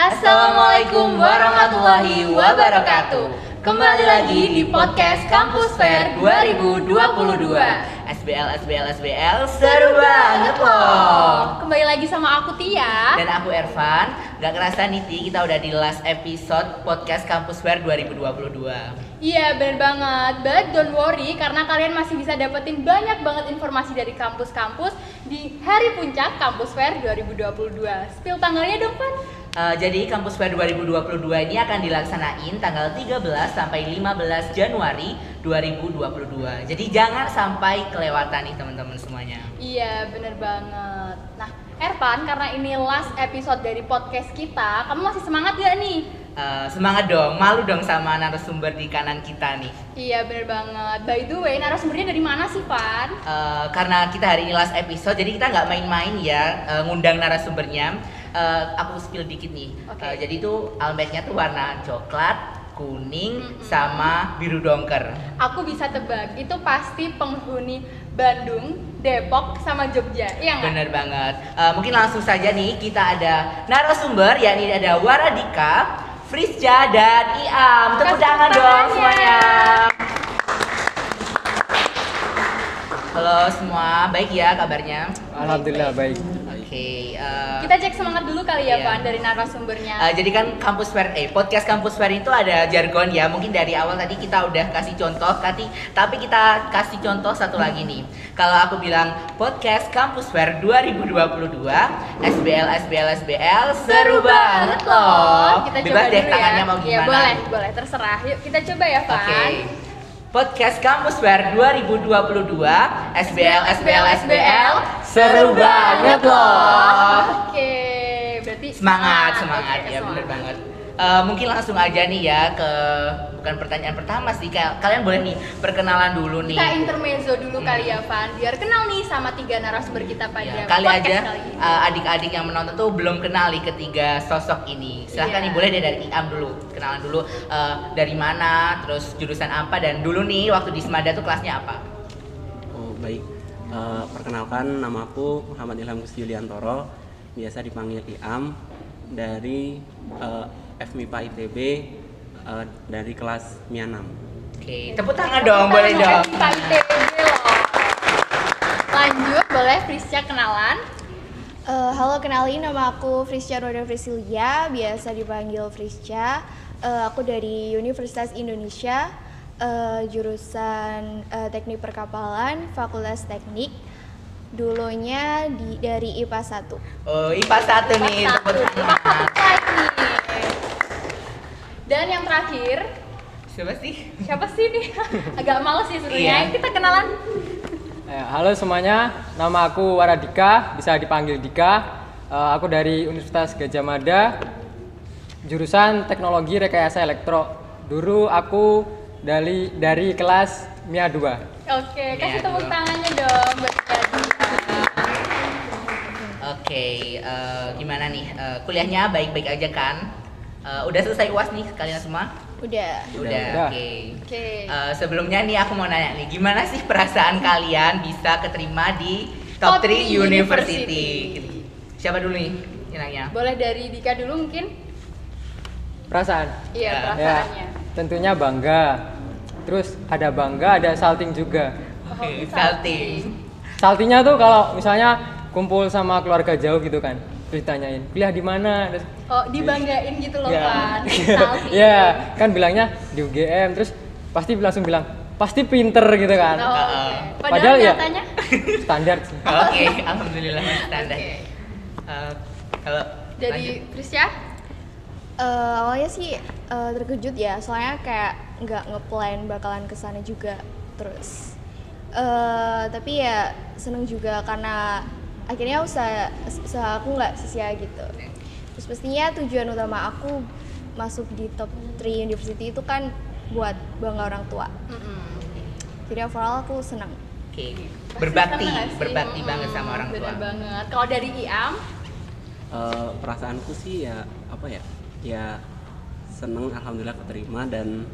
Assalamualaikum warahmatullahi wabarakatuh. Kembali lagi di podcast Kampus Fair 2022. SBL SBL SBL seru banget loh. Kembali lagi sama aku Tia. Dan aku Ervan. Gak kerasa nih Ti, kita udah di last episode podcast Kampus Fair 2022. Iya bener banget, but don't worry karena kalian masih bisa dapetin banyak banget informasi dari kampus-kampus di hari puncak Kampus Fair 2022. Spill tanggalnya dong Pan. Uh, jadi Kampus Fair 2022 ini akan dilaksanain tanggal 13 sampai 15 Januari 2022. Jadi jangan sampai kelewatan nih teman-teman semuanya. Iya, bener banget. Nah, Ervan, karena ini last episode dari podcast kita, kamu masih semangat gak nih? Uh, semangat dong, malu dong sama narasumber di kanan kita nih. Iya bener banget. By the way, narasumbernya dari mana sih, Pan? Uh, karena kita hari ini last episode, jadi kita nggak main-main ya uh, ngundang narasumbernya uh, aku spill dikit nih. Okay. Uh, jadi itu almetnya tuh warna coklat, kuning, mm -hmm. sama biru dongker. Aku bisa tebak, itu pasti penghuni Bandung, Depok, sama Jogja. Iya Bener banget. Uh, mungkin langsung saja nih kita ada narasumber, yakni ada Waradika, Frisja, dan Iam. Tepuk tangan dong semuanya. Halo semua, baik ya kabarnya? Alhamdulillah baik. Okay, uh, eh, kita cek semangat dulu kali ya, iya. Pan, dari narasumbernya. Uh, jadi kan kampus fair, eh podcast kampus fair itu ada jargon ya. Mungkin dari awal tadi kita udah kasih contoh, tadi, tapi kita kasih contoh satu lagi nih. Kalau aku bilang podcast kampus fair 2022, SBL SBL SBL seru banget loh. Kita Bebas deh ya. tangannya mau iya, gimana? Ya, boleh, boleh terserah. Yuk kita coba ya, Pan. Okay. Podcast Kampus Fair 2022 SBL SBL SBL seru banget loh. Oke, berarti semangat semangat, semangat ya bener banget. Uh, mungkin langsung aja nih ya ke bukan pertanyaan pertama sih kalian boleh nih perkenalan dulu nih. Kita intermezzo dulu hmm. kali ya Van. Biar kenal nih sama tiga narasumber kita pada ya, kali aja uh, adik-adik yang menonton tuh belum kenal nih ketiga sosok ini. Silahkan yeah. nih boleh deh dari Iam dulu kenalan dulu uh, dari mana terus jurusan apa dan dulu nih waktu di Semada tuh kelasnya apa? Oh baik. Uh, perkenalkan nama aku Muhammad Ilham Gusti Yuliantoro. Biasa dipanggil Iam. Dari uh, FMIPA ITB uh, dari kelas MIA 6. Oke, tepuk tangan dong, boleh dong. Lanjut, boleh Frisca kenalan. Uh, halo, kenalin nama aku Frisca Roda Frisilia, biasa dipanggil Frisca. Uh, aku dari Universitas Indonesia, uh, jurusan uh, Teknik Perkapalan, Fakultas Teknik. Dulunya di dari IPA 1. Oh, IPA 1 nih, tepuk tangan. Dan yang terakhir siapa sih? Siapa sih nih? Agak males sih sebenarnya. Iya. Kita kenalan. Eh, halo semuanya, nama aku Waradika, bisa dipanggil Dika. Uh, aku dari Universitas Gajah Mada, jurusan Teknologi Rekayasa Elektro. Dulu aku dari dari kelas MIA 2. Oke, kasih tepuk tangannya dong buat Oke, uh, gimana nih? Uh, kuliahnya baik-baik aja kan? Uh, udah selesai uas nih kalian semua? Udah. Udah. Oke. Okay. Okay. Uh, eh, sebelumnya nih aku mau nanya nih, gimana sih perasaan kalian bisa keterima di Top, Top 3 University? University. Siapa dulu nih nanya? Boleh dari Dika dulu mungkin? Perasaan. Iya, ya. perasaannya. Ya, tentunya bangga. Terus ada bangga, ada salting juga. Oke, okay, salting. Saltingnya tuh kalau misalnya kumpul sama keluarga jauh gitu kan ditanyain kuliah di mana? Oh dibanggain gitu loh ya. kan ya kan bilangnya di UGM terus pasti langsung bilang pasti pinter gitu kan. Oh, okay. padahal, padahal ya standar oke okay, alhamdulillah standar. Okay. uh, eh, kalau dari Prisya uh, awalnya sih uh, terkejut ya soalnya kayak nggak ngeplan bakalan ke sana juga terus. Uh, tapi ya seneng juga karena akhirnya usaha usaha aku nggak sia-sia gitu. Terus pastinya tujuan utama aku masuk di top 3 university itu kan buat bangga orang tua. Mm-hmm. jadi overall aku senang. Oke. Okay. berbakti berbakti hmm, banget sama orang tua. banget. Kalau dari Iam? Uh, perasaanku sih ya apa ya? Ya seneng alhamdulillah keterima dan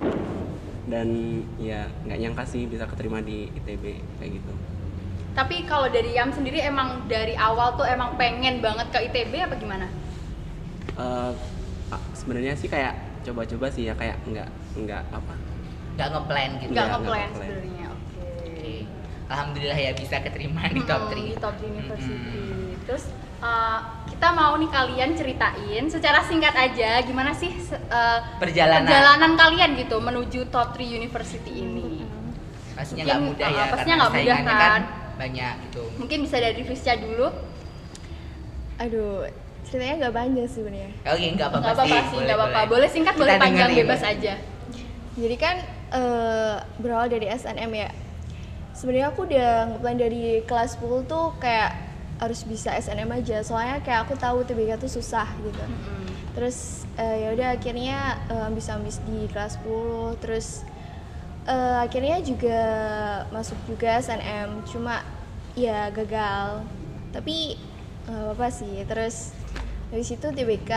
dan ya nggak nyangka sih bisa keterima di ITB kayak gitu tapi kalau dari Yam sendiri emang dari awal tuh emang pengen banget ke ITB apa gimana? Uh, sebenarnya sih kayak coba-coba sih ya kayak nggak nggak apa nggak ngeplan gitu Nggak Iya, ngeplan ngeplan. sebenarnya. Oke. Oke. alhamdulillah ya bisa keterima di top Mm-mm, 3 Di top 3 university. Mm-mm. Terus uh, kita mau nih kalian ceritain secara singkat aja gimana sih uh, Perjalanan. perjalanan kalian gitu menuju top 3 university ini. pastinya Mungkin, nggak mudah ya pastinya karena nggak mudah, saingannya kan? Banyak gitu Mungkin bisa dari Fisya dulu. Aduh, ceritanya nggak panjang sih sebenarnya. oke nggak apa-apa Nggak apa-apa sih, nggak apa-apa. Boleh singkat, Kita boleh panjang, dengerin. bebas aja. Jadi kan eh, berawal dari SNM ya. Sebenarnya aku udah ngeplan dari kelas 10 tuh kayak harus bisa SNM aja. Soalnya kayak aku tahu TBK tuh susah gitu. Terus eh, ya udah akhirnya eh, ambis-ambis di kelas 10 terus eh, akhirnya juga masuk juga SNM cuma ya gagal. Tapi nggak apa-apa sih. Terus habis itu TBK.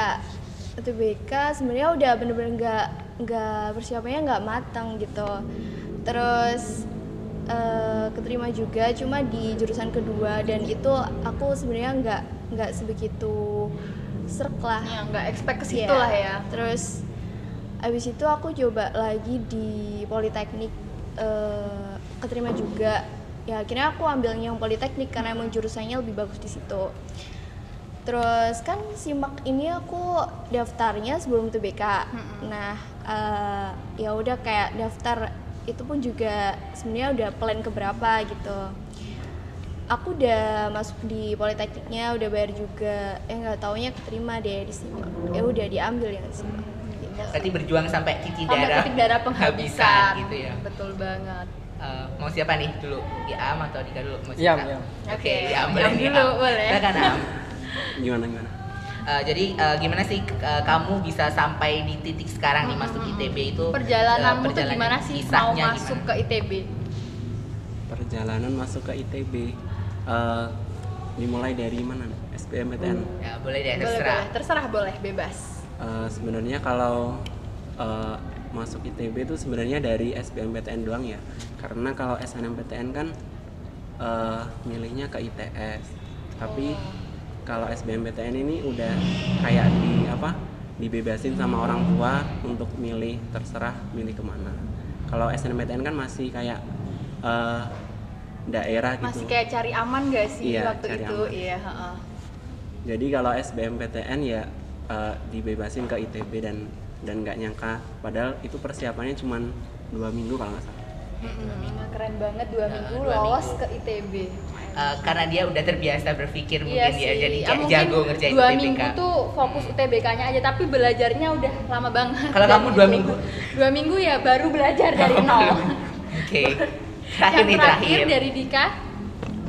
TBK sebenarnya udah bener-bener nggak nggak persiapannya nggak matang gitu. Terus eh, keterima juga cuma di jurusan kedua dan itu aku sebenarnya nggak nggak sebegitu serk lah. Ya, nggak expect ke situ Iya. lah ya. Terus abis itu aku coba lagi di Politeknik eh, keterima juga. Ya akhirnya aku ambilnya yang Politeknik karena emang jurusannya lebih bagus di situ. Terus kan simak ini aku daftarnya sebelum TBK. Nah eh, ya udah kayak daftar itu pun juga sebenarnya udah plan keberapa gitu. Aku udah masuk di Politekniknya, udah bayar juga. Eh nggak taunya keterima deh di sini. Ya udah diambil yang di sini. Berarti berjuang sampai titik Sampai darah titik darah penghabisan. gitu ya Betul banget. Eh, mau siapa nih dulu Iam atau Dika dulu mau Iam? Iam. oke Oke, Iam boleh Iam dulu, boleh. Silakan, Iam. gimana gimana Eh, jadi eh, gimana sih eh, kamu bisa sampai di titik sekarang nih masuk ITB itu Perjalananmu tuh perjalanan gimana sih mau masuk gimana? ke ITB? perjalanan masuk ke ITB eh, dimulai dari mana? SBMPTN ya boleh deh Boleh, terserah boleh. Terserah boleh, bebas. Eh, sebenarnya kalau eh, masuk ITB itu sebenarnya dari SBMPTN doang ya karena kalau SNMPTN kan eh, milihnya ke ITS tapi kalau SBMPTN ini udah kayak di apa dibebasin sama orang tua untuk milih terserah milih ke mana kalau SNMPTN kan masih kayak eh, daerah gitu Masih kayak cari aman gak sih Iya, waktu itu? aman. Iya, heeh. Jadi kalau SBMPTN ya eh, dibebasin ke ITB dan dan nggak nyangka padahal itu persiapannya cuma dua minggu kalau nggak salah. Mm-mm, Keren banget dua Nah, minggu dua lolos minggu. ke ITB. Eh, karena dia udah terbiasa berpikir Iya mungkin sih. ya jadi kayak mungkin jago ngerjain dua UTBK. minggu tuh fokus UTBK-nya aja, tapi belajarnya udah lama banget. Kalau kamu dua itu- minggu? Dua minggu ya baru belajar dari nol. Oke. Terakhir Yang nih terakhir terakhir. dari Dika.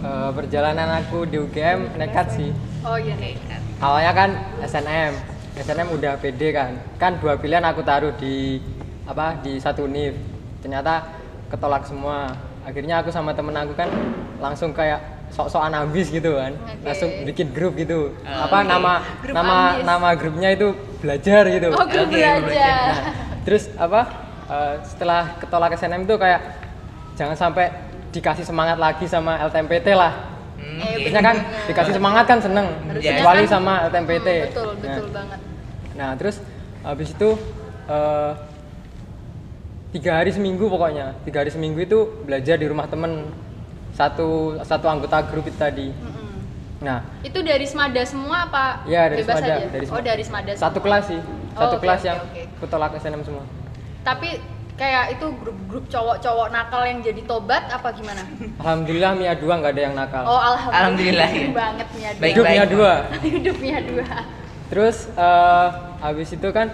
Eh, perjalanan aku di UGM nekat sih. Oh iya nih. Awalnya kan SNM, SNM udah pede kan. Kan dua pilihan aku taruh di apa di satu univ. Ternyata ketolak semua. Akhirnya aku sama temen aku kan langsung kayak sok-sokan ambis gitu kan. Oke. Langsung bikin grup gitu. Ah, apa nama Grup nama ambis. nama grupnya itu belajar gitu. Oh, grup Oke, belajar. Nah, terus apa eh, setelah ketolak SNM itu kayak jangan sampai dikasih semangat lagi sama LTMPT lah. Hmm, Eh. Biasanya kan dikasih semangat kan seneng, kecuali kan- sama LTMPT. Hmm, betul, betul Nah, banget. Nah terus habis itu eh, tiga hari seminggu pokoknya tiga hari seminggu itu belajar di rumah temen satu satu anggota grup itu tadi. Mm-mm. Nah Itu dari Smada semua apa? ya dari bebas Smada, aja? dari Oh dari Smada. Satu semua. kelas sih, Oh, satu oke, kelas oke, yang oke. ketolak SNM semua. Tapi kayak itu grup-grup cowok-cowok nakal yang jadi tobat apa gimana? Alhamdulillah Mia dua nggak ada yang nakal. Oh alhamdulillah. Alhamdulillah, ya. banget Mia dua. Baik, Hidup Mia dua. Hidupnya dua. Terus eh, habis itu kan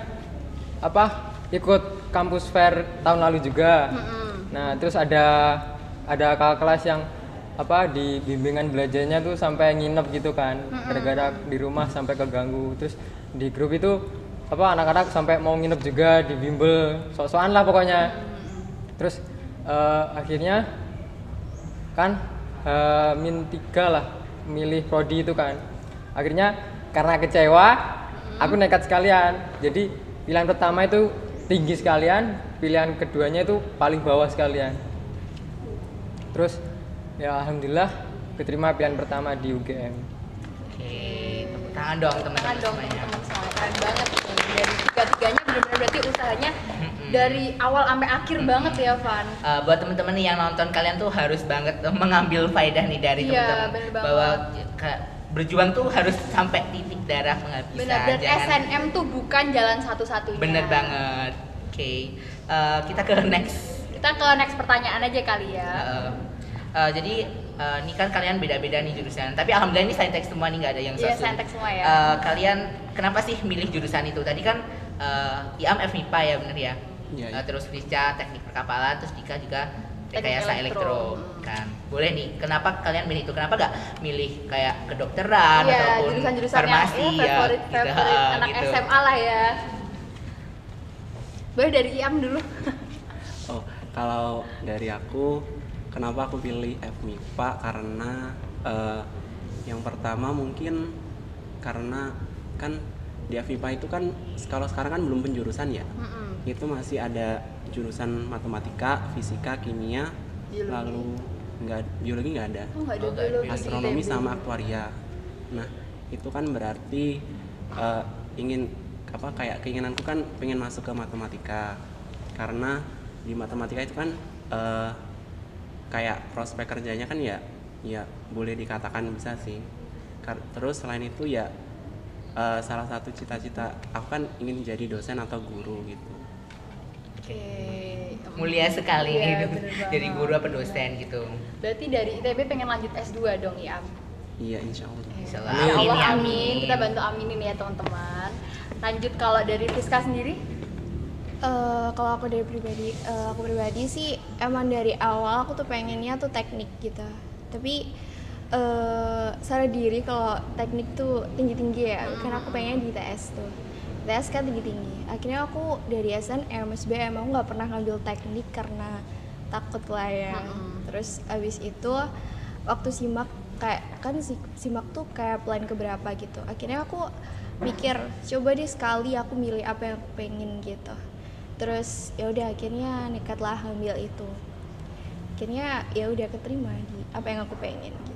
apa ikut kampus fair tahun lalu juga. Mm-mm. Nah terus ada ada kakak kelas yang apa di bimbingan belajarnya tuh sampai nginep gitu kan gara-gara di rumah sampai keganggu terus di grup itu apa anak-anak sampai mau nginep juga di bimbel sok-sokan lah pokoknya. Terus eh, akhirnya kan eh, min tiga lah milih prodi itu kan. Akhirnya karena kecewa aku nekat sekalian. Jadi pilihan pertama itu tinggi sekalian pilihan keduanya itu paling bawah sekalian. Terus ya alhamdulillah keterima pilihan pertama di UGM Oke, tepuk tangan dong Tangan teman-teman teman-teman banget nih dari tiganya benar-benar berarti usahanya dari awal sampai akhir banget ya Van Eh, buat teman-teman nih yang nonton kalian tuh harus banget mengambil faedah nih dari Iya, teman-teman bahwa berjuang tuh harus sampai titik darah penghabisan. benar dan Jangan- SNM tuh bukan jalan satu-satunya Bener banget. Oke, Eh, kita ke next. kita ke next pertanyaan aja kali ya Eh, eh, jadi eh, ini kan kalian beda-beda nih jurusan. Tapi alhamdulillah ini saintek semua nih nggak ada yang Iya, sosum. saintek semua ya. Eh, kalian kenapa sih milih jurusan itu? Tadi kan eh, Iam FMIPA ya bener ya. Iya, Eh, iya. terus Rizca teknik perkapalan, terus Dika juga Teknik rekayasa elektro. elektro. Kan. Boleh nih, kenapa kalian milih itu? Kenapa nggak milih kayak kedokteran Iya, ataupun jurusan-jurusan yang farmasi ya, ya? favorit, gitu, favorit eh, anak gitu. SMA lah ya. Boleh dari Iam dulu. Oh, kalau dari aku, kenapa aku pilih FMIPA? Karena eh, yang pertama mungkin karena kan di FMIPA itu kan kalau sekarang kan belum penjurusan ya. Mm-mm. Itu masih ada jurusan matematika, fisika, kimia, Biologi. lalu nggak biologi nggak ada. Oh, ada Oh, ada. biologi. astronomi sama aktuaria. Nah, itu kan berarti eh, ingin apa kayak keinginanku kan pengen masuk ke matematika. Karena di matematika itu kan eh, kayak prospek kerjanya kan ya ya boleh dikatakan bisa sih. Kar- Terus selain itu ya eh, salah satu cita-cita aku kan ingin jadi dosen atau guru gitu. Oke. Mulia sekali Iya, nih jadi guru apa dosen gitu. Berarti dari ITB pengen lanjut S2 dong Iam. Iya, insya Allah. Insya Allah. Ya Allah Amin, amin. amin. Kita bantu aminin ya teman-teman. Lanjut kalau dari Rizka sendiri? Eh, kalau aku dari pribadi, eh, aku pribadi sih emang dari awal aku tuh pengennya tuh teknik gitu. Tapi eh sadar diri kalau teknik tuh tinggi tinggi ya, karena aku pengen di ITS tuh. ITS kan tinggi tinggi. Akhirnya aku dari SNM, SBM aku nggak pernah ngambil teknik karena takut lah ya. Mm-mm. Terus abis itu waktu simak kayak kan si- simak tuh kayak plan keberapa gitu. Akhirnya aku mikir coba deh sekali aku milih apa yang aku pengen gitu terus ya udah akhirnya nekatlah ngambil itu akhirnya ya udah keterima di apa yang aku pengen gitu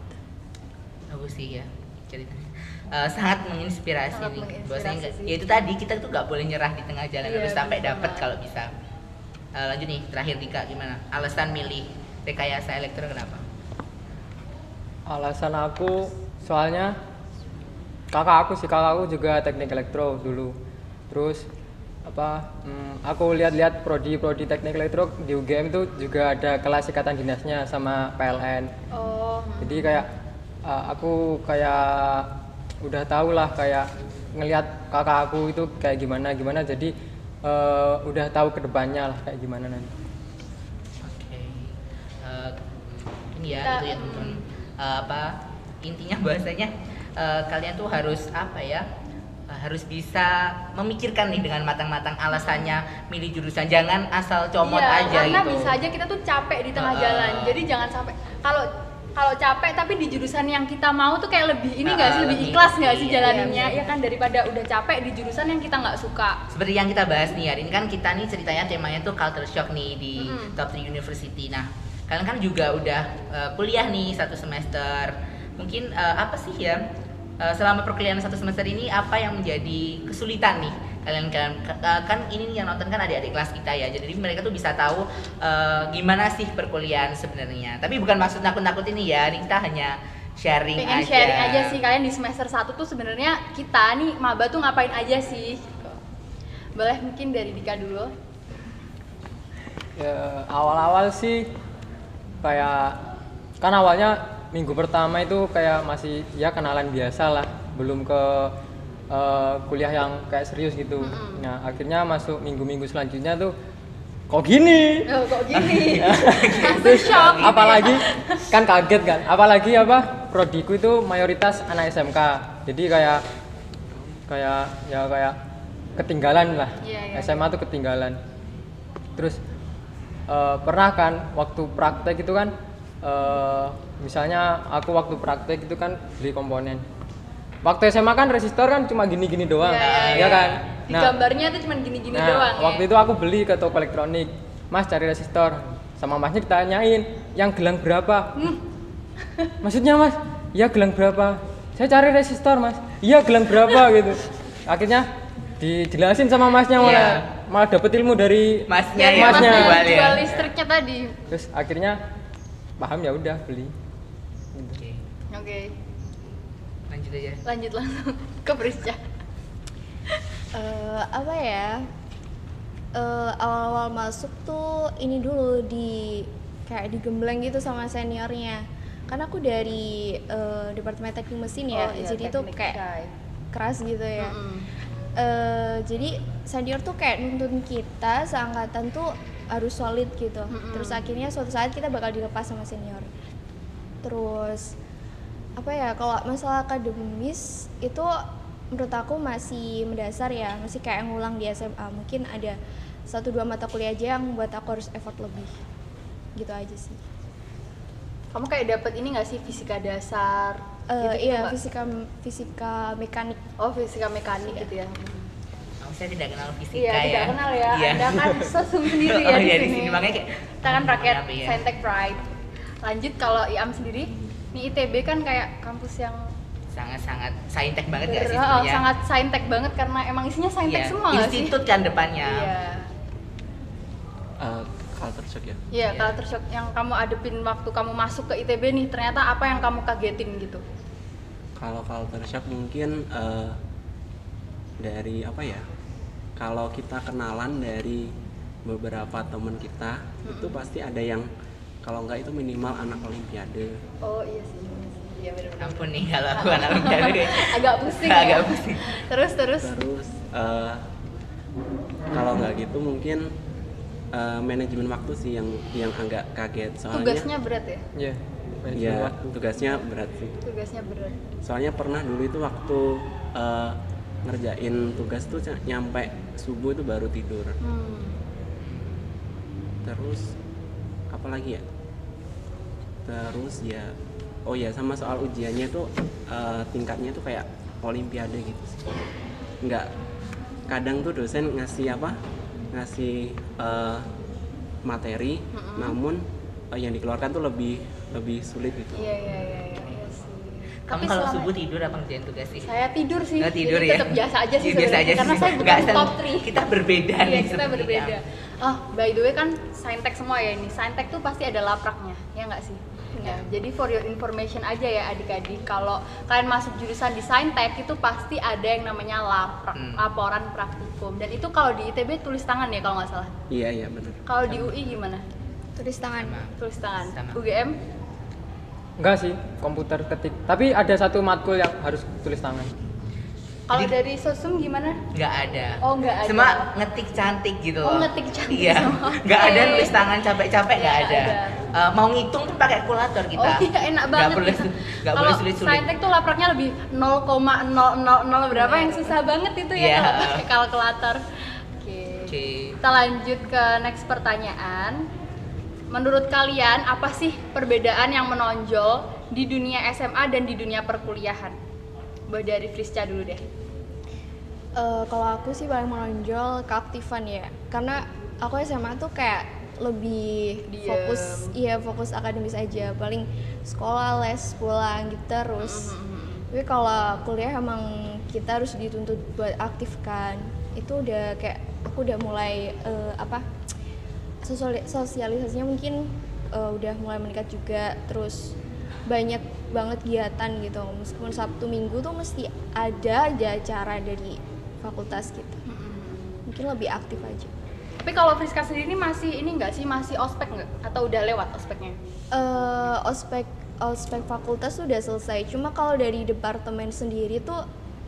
Bagus sih ya ceritanya. Eh, sangat menginspirasi Sangat nih. menginspirasi Bahwasanya ya itu tadi kita tuh nggak boleh nyerah di tengah jalan Iya, harus sampai dapat kalau bisa. Eh, lanjut nih terakhir Dika gimana? Alasan milih rekayasa elektro kenapa? Alasan aku soalnya kakak aku sih kakak aku juga teknik elektro dulu. Terus apa? hmm, aku lihat-lihat prodi-prodi teknik elektro di UGM itu juga ada kelas ikatan dinasnya sama PLN. Oh, Jadi kayak uh, aku kayak udah tahu lah kayak ngelihat kakak aku itu kayak gimana gimana jadi uh, udah tahu ke depannya lah kayak gimana nanti. Oke. Eh, ini ya Kita- itu ya teman-teman. Eh, apa intinya bahasanya eh, kalian tuh harus apa ya? eh, harus bisa memikirkan nih dengan matang-matang alasannya milih jurusan jangan asal comot iya, aja karena gitu. bisa aja kita tuh capek di tengah Heeh. jalan. Jadi jangan sampai kalau kalau capek tapi di jurusan yang kita mau tuh kayak lebih ini nggak sih Heeh, lebih lebih- ikhlas nggak sih iya, jalaninnya iya, ya kan daripada udah capek di jurusan yang kita nggak suka. Seperti yang kita bahas nih hari ini kan kita nih ceritanya temanya tuh culture shock nih di Mm-mm. top 3 university. Nah, kalian kan juga udah eh, kuliah nih satu semester. Mungkin eh, apa sih ya eh, selama perkuliahan satu semester ini apa yang menjadi kesulitan nih? Kalian kalian ka- kan ini yang nonton kan adik-adik kelas kita ya. Jadi mereka tuh bisa tahu eh, gimana sih perkuliahan sebenarnya. Tapi bukan maksud nakut-nakutin nih ya. Ini kita hanya sharing Pengen aja. sharing aja sih kalian di semester 1 tuh sebenarnya kita nih maba tuh ngapain aja sih? Gitu. Boleh mungkin dari Dika dulu. Ya, awal-awal sih kayak kan awalnya minggu pertama itu kayak masih ya kenalan biasa lah, belum ke eh, kuliah yang kayak serius gitu. Mm-mm. Nah akhirnya masuk minggu-minggu selanjutnya tuh kok gini? Oh, kok gini? Shock. Apalagi kan kaget kan, apalagi apa prodiku itu mayoritas anak SMK, jadi kayak kayak ya kayak ketinggalan lah, Iya, iya. SMA tuh ketinggalan. Terus eh, pernah kan waktu praktek itu kan eh, misalnya aku waktu praktek itu kan beli komponen waktu SMA kan resistor kan cuma gini-gini doang Iya, iya, ya iya. kan Di gambarnya tuh cuma gini-gini nah, doang ya. waktu itu aku beli ke toko elektronik mas cari resistor sama masnya ditanyain yang gelang berapa Hmm. maksudnya mas ya gelang berapa saya cari resistor mas iya gelang berapa gitu akhirnya dijelasin sama masnya Iya. malah malah dapet ilmu dari Masnya ya, masnya. masnya jual ya. jual listriknya tadi. terus akhirnya paham ya udah beli Oke, Oke, lanjut aja. lanjut langsung ke Prisca. Eh, apa ya Eh, awal-awal masuk tuh ini dulu di kayak digembleng gitu sama seniornya karena aku dari eh, departemen teknik mesin ya Oh, iya, jadi tuh kayak keras gitu ya Mm-mm. Eh, jadi senior tuh kayak nuntun kita seangkatan tuh harus solid gitu Mm-mm. terus akhirnya suatu saat kita bakal dilepas sama senior terus apa ya kalau masalah akademis itu menurut aku masih mendasar ya masih kayak ngulang di SMA mungkin ada satu dua mata kuliah aja yang buat aku harus effort lebih gitu aja sih Kamu kayak dapet ini gak sih fisika dasar? Eh, gitu-gitu iya nggak? fisika fisika mekanik Oh fisika mekanik gitu ya. Oh, saya tidak kenal fisika Iya, ya. tidak kenal ya. Iya. Anda kan sosum sendiri ya Oh, di iya, sini. di sini. Makanya kayak, kita kan hmm, rakyat ya? Saintek Pride. Lanjut kalau IAM sendiri, nih ITB kan kayak kampus yang Sangat-sangat saintek banget ya sih oh, sangat saintek banget karena emang isinya saintek Iya, semua nggak sih? Institut kan depannya. Iya. Eh, culture shock ya Iya, Iya. kalau tershock yang kamu adepin waktu kamu masuk ke ITB nih, ternyata apa yang kamu kagetin gitu? kalau culture shock mungkin eh, dari apa ya kalau kita kenalan dari beberapa teman kita itu pasti ada yang kalau enggak itu minimal anak olimpiade Oh iya sih. Iya benar-benar. Ampun nih kalau aku anak olimpiade. Agak pusing Agak ya. pusing. Terus terus. terus eh, kalau nggak gitu mungkin eh, manajemen waktu sih yang yang agak kaget soalnya Tugasnya berat ya? Iya. manajemen ya waktu. tugasnya berat sih Tugasnya berat. soalnya pernah dulu itu waktu eh, ngerjain tugas tuh ny- nyampe subuh itu baru tidur Hmm. terus apa lagi ya terus ya oh ya sama soal ujiannya tuh eh, tingkatnya tuh kayak olimpiade gitu sih nggak kadang tuh dosen ngasih apa ngasih eh, materi Mm-mm. namun eh, yang dikeluarkan tuh lebih lebih sulit gitu Iya iya iya iya, iya. Kamu Tapi kalau selama- subuh tidur apa ngerjain tugas sih? Saya tidur sih. Nggak tidur jadi ya? Tetap biasa aja sih biasa sebenarnya, aja karena sih. saya Nggak bukan top 3. Kita berbeda Iya, nih kita berbeda. Oh, by the way kan saintek semua ya ini. Saintek tuh pasti ada lapraknya, ya nggak sih? Ya, jadi for your information aja ya adik-adik, kalau kalian masuk jurusan di saintek itu pasti ada yang namanya laprak, Hmm. laporan praktikum. Dan itu kalau di ITB tulis tangan ya kalau nggak salah. iya iya benar Kalau di UI gimana? tulis tangan Sama. Tulis tangan. Sama. UGM? Enggak sih, komputer ketik. Tapi ada satu matkul yang harus tulis tangan. Kalau dari sosum gimana? Nggak ada. Oh, nggak ada. Cuma ngetik cantik gitu Oh, ngetik cantik Iya. Nggak ada nulis tangan capek-capek nggak Nggak ada. ada. Eh, mau ngitung pun pakai kalkulator kita. Oh iya enak banget. boleh ya. nggak Kalau boleh sulit-sulit. Saintek tuh lapraknya lebih 0,000 berapa yang susah banget itu ya Iya. kalau pakai kalkulator. Oke. Oke. Kita lanjut ke next pertanyaan. Menurut kalian apa sih perbedaan yang menonjol di dunia SMA dan di dunia perkuliahan? Dari Frisca dulu deh. Eh, kalau aku sih paling menonjol keaktifan ya. Karena aku SMA tuh kayak lebih Diem. fokus iya fokus akademis aja. Paling sekolah les pulang gitu terus. Mhm. tapi kalau kuliah emang kita harus dituntut buat aktif kan. Itu udah kayak aku udah mulai eh, apa sosiali- sosialisasinya mungkin eh, udah mulai meningkat juga. Terus banyak banget kegiatan gitu. Meskipun sabtu minggu tuh mesti ada aja acara dari fakultas gitu. Mungkin lebih aktif aja. Tapi kalau Friska sendiri ini masih ini enggak sih? Masih ospek nggak? Atau udah lewat ospeknya? eh ospek ospek fakultas tuh udah selesai. Cuma kalau dari departemen sendiri tuh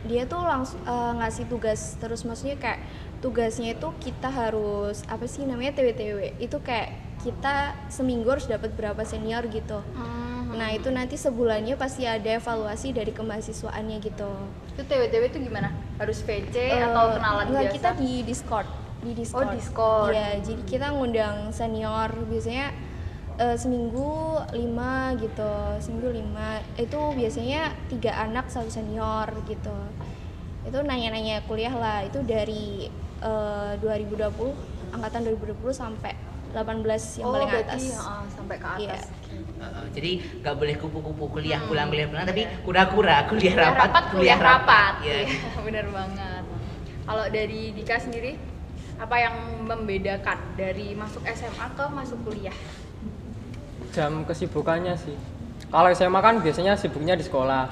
dia tuh langsung eh, ngasih tugas terus. Maksudnya kayak tugasnya itu kita harus apa sih namanya TWTW itu kayak kita seminggu harus dapat berapa senior gitu. Nah itu nanti sebulannya pasti ada evaluasi dari kemahasiswaannya gitu. Itu TWTW itu gimana? Harus VC Eh, atau kenalan enggak, biasa? kita di Discord. Di Discord. Discord. Iya, jadi kita ngundang senior. Biasanya eh, seminggu lima gitu. Seminggu lima. Itu biasanya tiga anak satu senior gitu. Itu nanya-nanya kuliah lah. Itu dari eh, 2020 angkatan 2020 sampai 18 yang oh, paling berarti atas ah, sampai ke atas. Iya. Uh, jadi nggak boleh kupu-kupu kuliah Hmm. pulang kuliah pulang tapi kura-kura kuliah Kuliah rapat kuliah rapat. Iya. Iya, bener banget. Kalau dari Dika sendiri, apa yang membedakan dari masuk SMA ke masuk kuliah? Jam kesibukannya sih. Kalau SMA kan biasanya sibuknya di sekolah,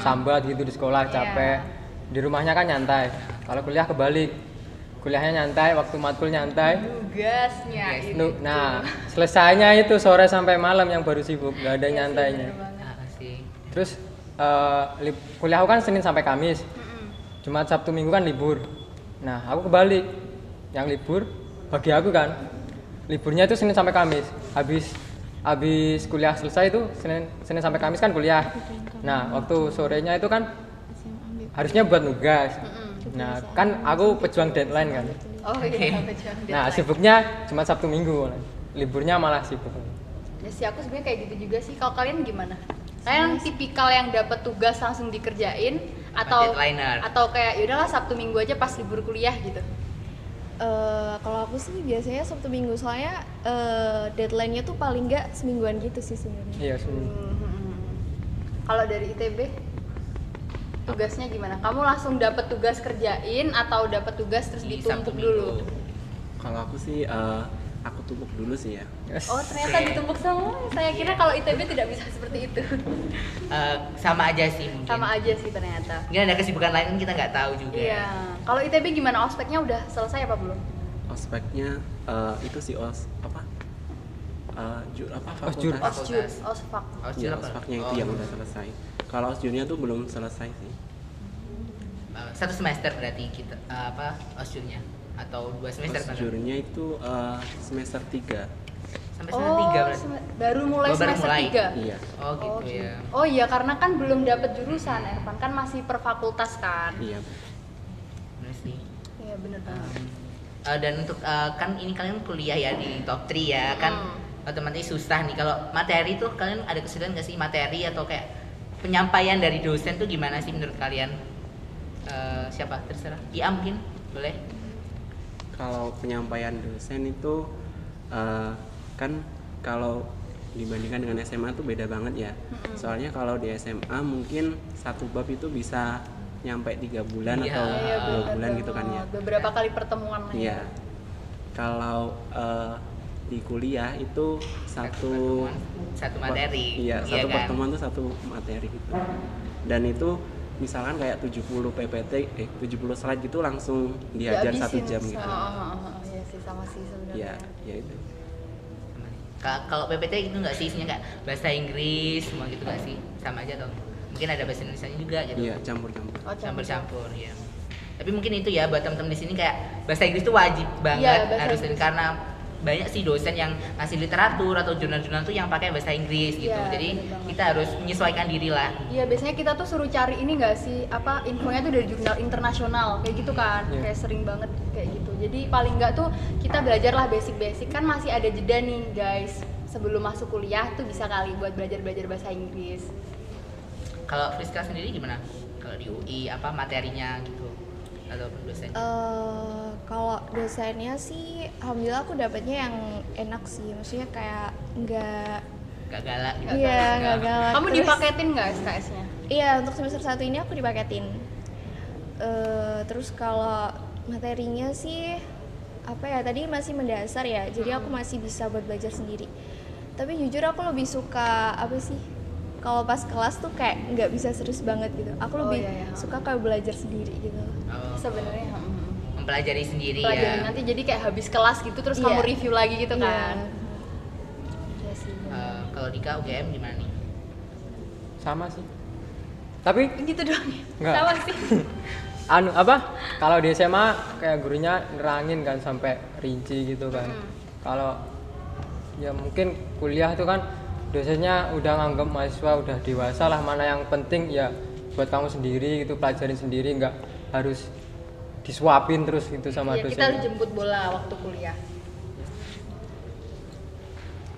sambat gitu di sekolah Iya. capek. Di rumahnya kan nyantai. Kalau kuliah kebalik, kuliahnya nyantai, waktu matkul nyantai. Tugasnya Yes. itu. Nah, selesainya itu sore sampai malam yang baru sibuk, nggak ada Iya sih, nyantainya. Ah, sih. Terus lib- kuliah aku kan Senin sampai Kamis, Mm-mm. Jumat Sabtu Minggu kan libur. Nah, aku kebalik. Yang libur bagi aku kan liburnya itu Senin sampai Kamis. Habis habis kuliah selesai itu Senin Senin sampai Kamis kan kuliah. Nah, waktu sorenya itu kan harusnya buat nugas. Nah, kan aku pejuang deadline kan. Oh iya, pejuang Nah, deadline. sibuknya Jumat Sabtu Minggu. Liburnya malah sibuk. Ya sih aku sebenarnya kayak gitu juga sih. Kalau kalian gimana? Kalian tipikal yang dapat tugas langsung dikerjain atau Deadliner. atau kayak yaudahlah Sabtu Minggu aja pas libur kuliah gitu. Eh, kalau aku sih biasanya Sabtu Minggu soalnya eh, deadline-nya tuh paling nggak semingguan gitu sih sebenarnya. Iya, seminggu. Hmm. Kalau dari ITB tugasnya gimana? Kamu langsung dapat tugas kerjain atau dapat tugas terus Di ditumpuk dulu? Kalau aku sih eh, aku tumpuk dulu sih ya. Yes. Oh ternyata ditumpuk semua. Saya kira kalau ITB tidak bisa seperti itu. Eh, sama aja sih mungkin. Sama aja sih ternyata. Mungkin ada kesibukan lain kan kita nggak tahu juga. Iya. Kalau ITB gimana? Ospeknya udah selesai apa belum? Ospeknya eh, itu sih os apa? Eh, ju- apa Osjur. fakultas? Osjur, osfak. Osjur Iya, apa? ospeknya itu Oh. yang udah selesai. Kalau osjurnya tuh belum selesai sih. Eh, satu semester berarti kita eh, apa osjurnya atau dua semester kan? Osjurnya itu eh, semester 3 sampai semester tiga berarti sem- baru mulai Oh, baru semester mulai. 3? Iya. oh gitu ya Oh iya, karena kan belum dapat jurusan, Ervan kan masih per fakultas kan. Iya. bener sih Iya bener banget. Um, eh, dan untuk eh, kan ini kalian kuliah ya di top 3 ya kan Hmm. otomatis susah nih kalau materi tuh kalian ada kesulitan nggak sih materi atau kayak penyampaian dari dosen tuh gimana sih menurut kalian Eh, siapa terserah Ia mungkin boleh Kalau penyampaian dosen itu eh, kan kalau dibandingkan dengan SMA tuh beda banget ya. Soalnya kalau di SMA mungkin satu bab itu bisa nyampe tiga bulan Iya. atau Iya, dua bulan gitu kan ya. Beberapa kali pertemuan lah Iya. ya. Kalau eh, di kuliah itu satu pertemuan, satu materi Iya, satu kan? pertemuan tuh satu materi gitu. Dan itu misalkan kayak 70 PPT eh 70 slide gitu langsung diajar satu Dihabisin jam gitu. Oh, oh, oh, oh, Iya sih sama sih sebenarnya. Iya, ya itu. Ka- kalau PPT itu nggak sih isinya kayak bahasa Inggris semua gitu nggak sih sama aja atau mungkin ada bahasa Indonesia juga gitu Iya, campur-campur. Oh, campur-campur ya tapi mungkin itu ya buat temen-temen di sini kayak bahasa Inggris itu wajib banget Iya, bahasa harus Inggris. karena banyak sih dosen yang ngasih literatur atau jurnal-jurnal tuh yang pakai bahasa Inggris gitu. Iya, jadi kita harus menyesuaikan diri lah. Iya biasanya kita tuh suruh cari ini nggak sih? Apa infonya tuh dari jurnal internasional kayak gitu kan. Iya. kayak sering banget kayak gitu. Jadi paling nggak tuh kita belajarlah basic-basic. Kan masih ada jeda nih guys. Sebelum masuk kuliah tuh bisa kali buat belajar belajar bahasa Inggris. Kalau Friska sendiri gimana? Kalau di UI apa materinya gitu atau dosen Eh, kalau dosennya sih, alhamdulillah aku dapetnya yang enak sih. Maksudnya kayak nggak, gak galak gitu iya Nggak- nggak galak. kamu Terus- dipaketin nggak SKS-nya Iya, untuk semester satu ini aku dipaketin. Eh, terus kalau materinya sih apa ya tadi masih mendasar ya, jadi aku masih bisa buat belajar sendiri. Tapi jujur aku lebih suka apa sih? Kalau pas kelas tuh kayak nggak bisa serius banget gitu. Aku Oh, lebih iya, iya. suka kayak belajar sendiri gitu. Oh, sebenarnya hmm. mempelajari sendiri pelajarin ya nanti jadi kayak habis kelas gitu terus Iya. kamu review lagi gitu Iya. kan Iya Eh, kalau Dika UGM gimana nih Sama sih. Tapi gitu doang ya Nggak. sama sih anu apa? Kalau di SMA kayak gurunya nerangin kan sampai rinci gitu kan. Mm. Kalau ya mungkin kuliah itu kan dosennya udah nganggap mahasiswa udah dewasa lah mana yang penting ya buat kamu sendiri gitu pelajarin sendiri nggak harus disuapin terus gitu sama Iya, dosen. kita harus jemput bola waktu kuliah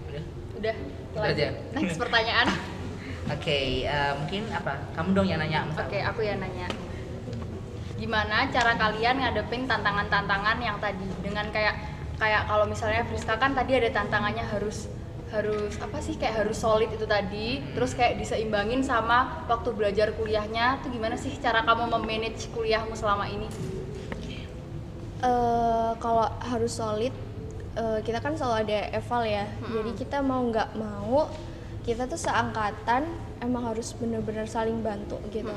udah udah Itu lanjut. aja. next pertanyaan Oke, eh, mungkin apa? Kamu dong yang nanya. Oke, aku ya nanya. Gimana cara kalian ngadepin tantangan-tantangan yang tadi dengan kayak kayak kalau misalnya Friska kan tadi ada tantangannya harus harus apa sih kayak harus solid itu tadi, terus kayak diseimbangin sama waktu belajar kuliahnya tuh gimana sih cara kamu memanage kuliahmu selama ini? Eh, kalau harus solid eh, kita kan selalu ada eval ya. Jadi kita mau nggak mau kita tuh seangkatan emang harus bener-bener saling bantu gitu.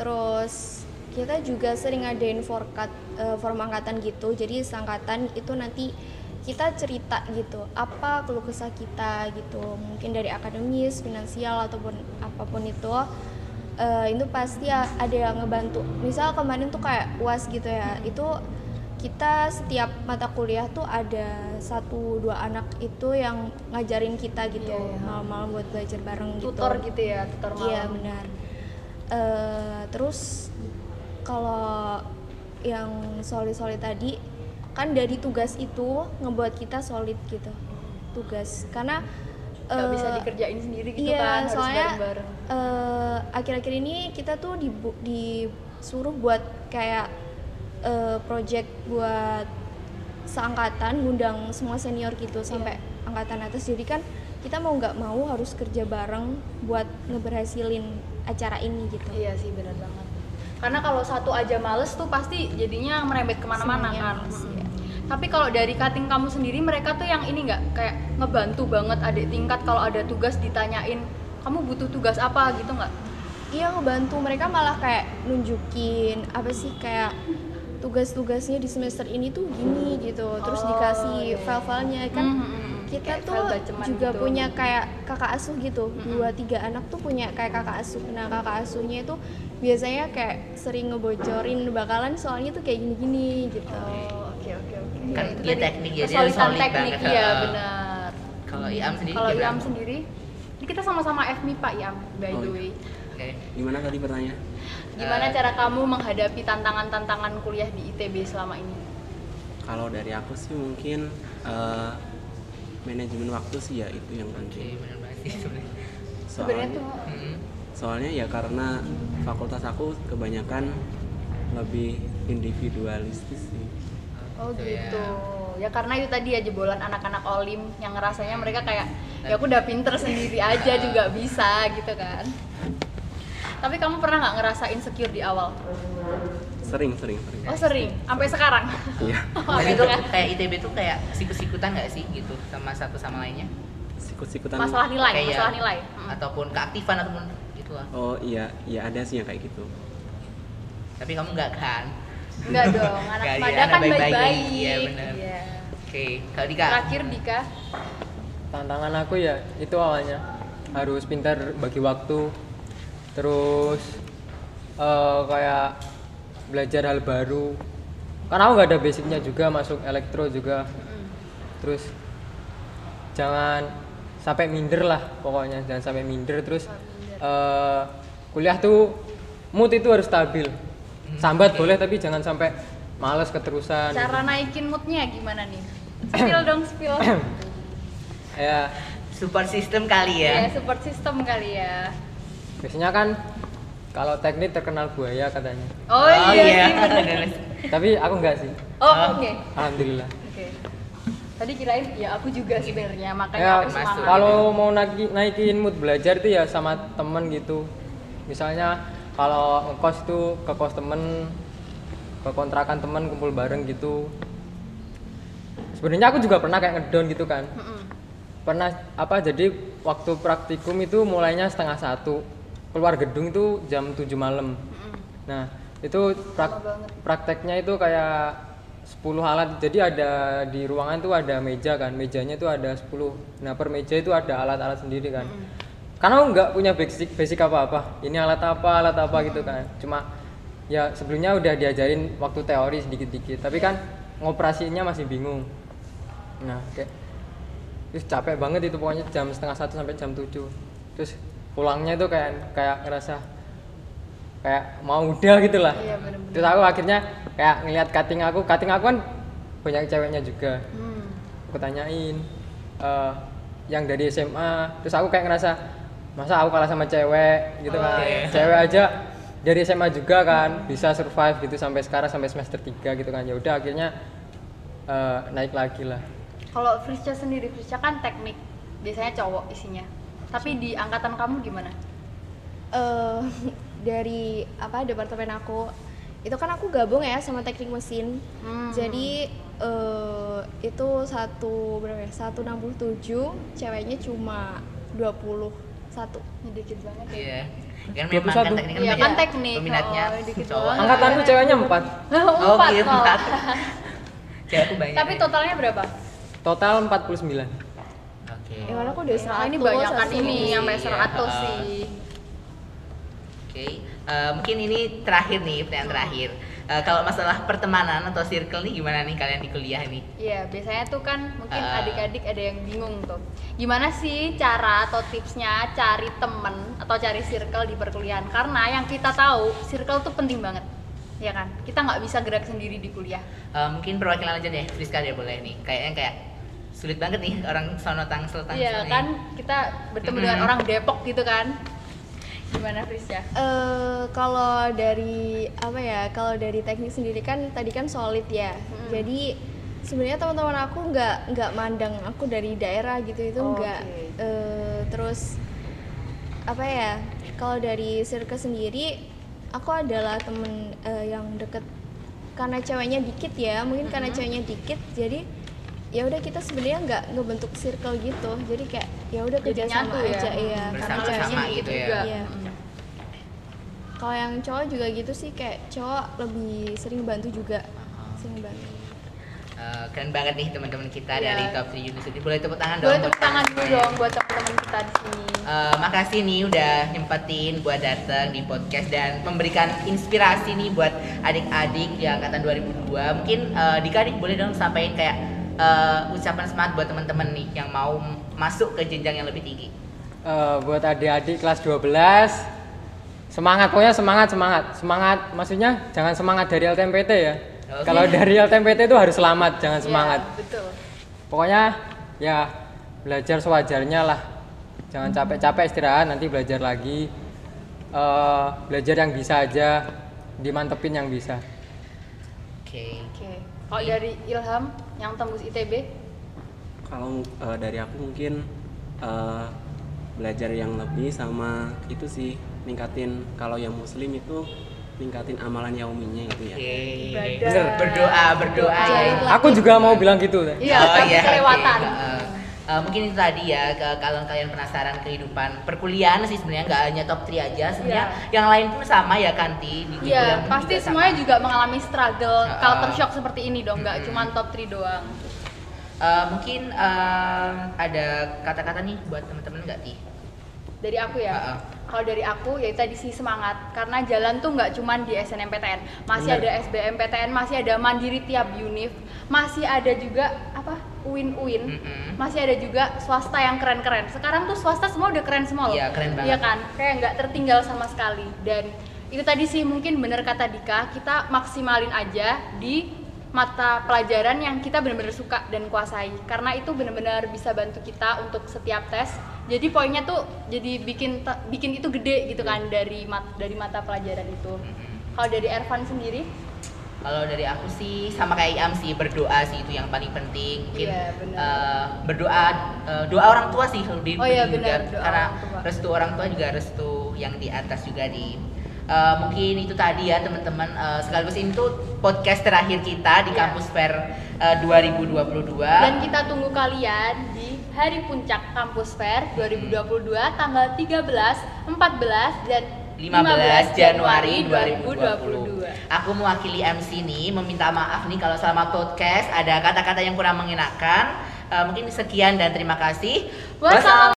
Terus kita juga sering ngadain forkat eh, forum angkatan gitu. Jadi seangkatan itu nanti kita cerita gitu apa keluh kesah kita gitu. Mungkin dari akademis finansial ataupun apa pun itu eh, itu pasti ada yang ngebantu. Misal kemarin tuh kayak uas gitu ya. Itu kita setiap mata kuliah tuh ada satu dua anak itu yang ngajarin kita gitu Iya, iya. malam-malam buat belajar bareng gitu tutor gitu ya tutor malam Iya benar. Eh, terus kalau yang solid-solid tadi kan dari tugas itu ngebuat kita solid gitu tugas karena nggak bisa eh, dikerjain sendiri gitu iya, kan harus soalnya bareng-bareng eh, akhir-akhir ini kita tuh dibu- disuruh buat kayak eh, project buat seangkatan ngundang semua senior gitu sampai angkatan atas jadi kan kita mau nggak mau harus kerja bareng buat ngeberhasilin acara ini gitu Iya sih benar banget. Karena kalau satu aja males tuh pasti jadinya merembet ke mana-mana Semuanya kan. iya. Tapi kalau dari cutting kamu sendiri mereka tuh yang ini nggak kayak ngebantu banget adik tingkat kalau ada tugas ditanyain kamu butuh tugas apa gitu nggak? iya ngebantu mereka malah kayak nunjukin apa sih kayak tugas-tugasnya di semester ini tuh gini gitu terus Oh, dikasih iya. file-filenya kan Hmm, hmm, hmm. kita Kayak tuh juga gitu. punya kayak kakak asuh gitu dua tiga anak tuh punya kayak kakak asuh nah kakak asuhnya itu biasanya kayak sering ngebocorin bakalan soalnya tuh kayak gini-gini gitu Oh, oke oke oke. Kan itu dia teknik ya, dia kesulitan solid teknik banget, iya heeh. benar. Kalau Iam sendiri Kalau? Iam sendiri, ini kita sama-sama FMI Pak Iam, by Oh, the iya. way. Oke. Gimana tadi pertanyaan? Gimana cara kamu menghadapi tantangan-tantangan kuliah di ITB selama ini? Kalau dari aku sih mungkin eh, manajemen waktu sih ya itu yang Oke, penting. Sebenarnya Soalnya, tuh soalnya ya karena fakultas aku kebanyakan lebih individualistis sih. Oh Gitu gitu. ya. Ya. karena itu tadi ya jebolan anak-anak olim yang ngerasanya mereka kayak ya aku udah pinter sendiri aja juga bisa gitu kan. Tapi kamu pernah nggak ngerasa insecure di awal? Sering, sering, sering. Oh sering, sampai sekarang. Iya. Oh, Tapi tuh sekarang. kayak ITB tuh kayak sikut-sikutan nggak sih gitu sama satu sama lainnya? Sikut-sikutan. Masalah nilai, Kayak- masalah nilai. Hmm. Ataupun keaktifan ataupun gitu lah. Oh iya, iya ada sih yang kayak gitu. Tapi kamu nggak kan? Enggak dong, anak iya, Mada anak kan baik-baik. baik-baik. Iya, benar. Iya. Oke, kalau Dika. Terakhir Dika, tantangan aku ya itu awalnya harus pintar bagi waktu terus eh, kayak belajar hal baru. Karena aku nggak ada basicnya juga masuk elektro juga. Terus jangan sampai minder lah pokoknya. Jangan sampai minder. Terus eh, kuliah tuh mood itu harus stabil. Sambat boleh tapi jangan sampai males keterusan. Cara naikin moodnya gimana nih? Spill dong, spill. ya. Support system kali Ya, ya. support system kali ya. Biasanya kan kalau teknik terkenal buaya katanya Oh, iya, sih bener. bener. tapi aku enggak sih Oh, oke. alhamdulillah Oke. Tadi kirain ya aku juga sebenarnya, makanya ya aku semangat. kalau mau naiki, naikin mood belajar itu ya sama temen gitu misalnya kalau ngekos itu ke kos temen ke kontrakan temen kumpul bareng gitu sebenarnya aku juga pernah kayak ngedown gitu kan Mm-mm. pernah apa jadi waktu praktikum itu mulainya setengah satu keluar gedung itu jam 7 malam. Nah itu prak- prakteknya itu kayak 10 alat. Jadi ada di ruangan tuh ada meja kan mejanya tuh ada 10 nah per meja itu ada alat-alat sendiri kan. Karena aku nggak punya basic basic apa-apa. Ini alat apa alat apa gitu kan. Cuma ya sebelumnya udah diajarin waktu teori sedikit-dikit. Tapi kan ngoperasinya masih bingung. Nah kayak terus capek banget itu pokoknya jam setengah satu sampai jam 7 terus pulangnya itu kayak kayak ngerasa kayak mau udah gitu lah. Iya, bener-bener. terus aku akhirnya kayak ngelihat cutting aku. Cutting aku kan banyak ceweknya juga. Hmm. aku tanyain eh, yang dari SMA terus aku kayak ngerasa masa aku kalah sama cewek? Gitu Oh, kan. iya. cewek aja dari SMA juga kan bisa survive gitu sampai sekarang sampai semester 3 gitu kan. Ya udah akhirnya eh, naik lagi lah. Kalau Frisca sendiri, Frisca kan teknik, biasanya cowok isinya. Tapi di angkatan kamu gimana? eh dari apa departemen aku itu kan aku gabung ya sama teknik mesin Hmm. jadi eh, itu satu berapa ya 167 ceweknya cuma 21 dikit banget ya Iya. Kan memang kan 21. teknik kan Iya banyak kan teknik. Peminatnya Oh, dikit cowok. banget. Angkatanku ceweknya empat. Oh, Empat iya, malah. empat. Cewekku banyak. Tapi totalnya berapa? Total 49. Oke. ya malah aku udah 100 ini banyak kan ini sampai Iya, 100 heeh. sih. Oke, eh, mungkin ini terakhir nih, pertanyaan terakhir. Eh, kalau masalah pertemanan atau circle nih gimana nih kalian di kuliah nih? Iya, biasanya tuh kan mungkin adik-adik ada yang bingung tuh. Gimana sih cara atau tipsnya cari temen atau cari circle di perkuliahan? Karena yang kita tahu, circle tuh penting banget. Ya kan? Kita nggak bisa gerak sendiri di kuliah. Eh, mungkin perwakilan aja deh, Friska deh boleh nih. Kayaknya kayak sulit banget nih orang sono tangsel tangsel Iya nih. kan? Kita bertemu dengan Mm-mm. orang Depok gitu kan. Gimana Friska? Eh, kalau dari apa ya kalau dari teknik sendiri kan tadi kan solid ya Hmm. jadi sebenarnya teman-teman aku nggak nggak mandang aku dari daerah gitu itu Oh, nggak oke. Eh, terus apa ya kalau dari circle sendiri aku adalah temen eh, yang deket karena ceweknya dikit ya mungkin karena ceweknya dikit jadi ya udah kita sebenarnya nggak ngebentuk circle gitu jadi kayak ya udah kerja sama ya? aja iya karena ceweknya gitu ya. juga. Iya. Mm. kalau yang cowok juga gitu sih kayak cowok lebih sering bantu juga sering bantu Eh, keren banget nih teman-teman kita Iya. dari Top 3 University. Boleh tepuk tangan dong. Boleh tepuk tangan dulu dong buat teman-teman kita di sini. Eh, makasih nih udah nyempetin buat datang di podcast dan memberikan inspirasi nih buat adik-adik di angkatan 2002. Mungkin eh, Dika nih boleh dong sampaikan kayak eh, ucapan semangat buat teman-teman nih yang mau masuk ke jenjang yang lebih tinggi. Eh, buat adik-adik kelas 12 semangat pokoknya semangat semangat semangat maksudnya jangan semangat dari LTMPT ya Oke. kalau dari LTMPT itu harus selamat jangan Iya, semangat betul. pokoknya ya belajar sewajarnya lah jangan capek-capek istirahat nanti belajar lagi Eh, belajar yang bisa aja dimantepin yang bisa Oke. Oke. Kalau dari Ilham yang tembus ITB, Kalau eh, dari aku mungkin eh, belajar yang lebih sama itu sih ningkatin kalau yang muslim itu ningkatin amalan yauminya gitu ya. Ibadah. Bener, Berdoa, berdoa ya. Aku juga mau bilang gitu Iya, Oh, tapi iya, oke. kelewatan. Eh, mungkin itu tadi ya ke- kalau kalian penasaran kehidupan perkuliahan sih sebenarnya nggak hanya top 3 aja sebenarnya yang lain pun sama ya Kanti di kuliah Iya, pasti juga semuanya sama. juga mengalami struggle Heeh. culture shock seperti ini dong, nggak Mm-mm. cuma top 3 doang. Eh, mungkin eh, ada kata-kata nih buat teman-teman nggak ti Dari aku ya. Heeh. Kalau dari aku ya tadi sih semangat karena jalan tuh nggak cuma di SNMPTN, masih Bener. ada SBMPTN, masih ada mandiri tiap univ, masih ada juga UIN UIN, Mm-mm. masih ada juga swasta yang keren-keren. Sekarang tuh swasta semua udah keren semua loh. Iya, keren banget. Iya kan, kayak nggak tertinggal sama sekali. Dan itu tadi sih mungkin bener kata Dika, kita maksimalin aja di mata pelajaran yang kita benar-benar suka dan kuasai karena itu benar-benar bisa bantu kita untuk setiap tes jadi poinnya tuh jadi bikin bikin itu gede gitu kan dari mat dari mata pelajaran itu kalau dari Ervan sendiri Kalau dari aku sih sama kayak Iam sih berdoa sih itu yang paling penting. Mungkin Iya, benar. eh, berdoa eh, doa orang tua sih lebih Oh iya, juga. doa karena orang restu orang tua juga restu yang di atas juga di Eh, mungkin itu tadi ya teman-teman Eh, sekaligus ini tuh podcast terakhir kita di Iya. kampus fair eh, 2022 dan kita tunggu kalian di hari puncak kampus fair 2022 tanggal 13, 14 dan 15 Januari 2020. 2022. Aku mewakili MC nih meminta maaf nih kalau selama podcast ada kata-kata yang kurang mengenakan. Eh, mungkin sekian dan terima kasih. Wassalamualaikum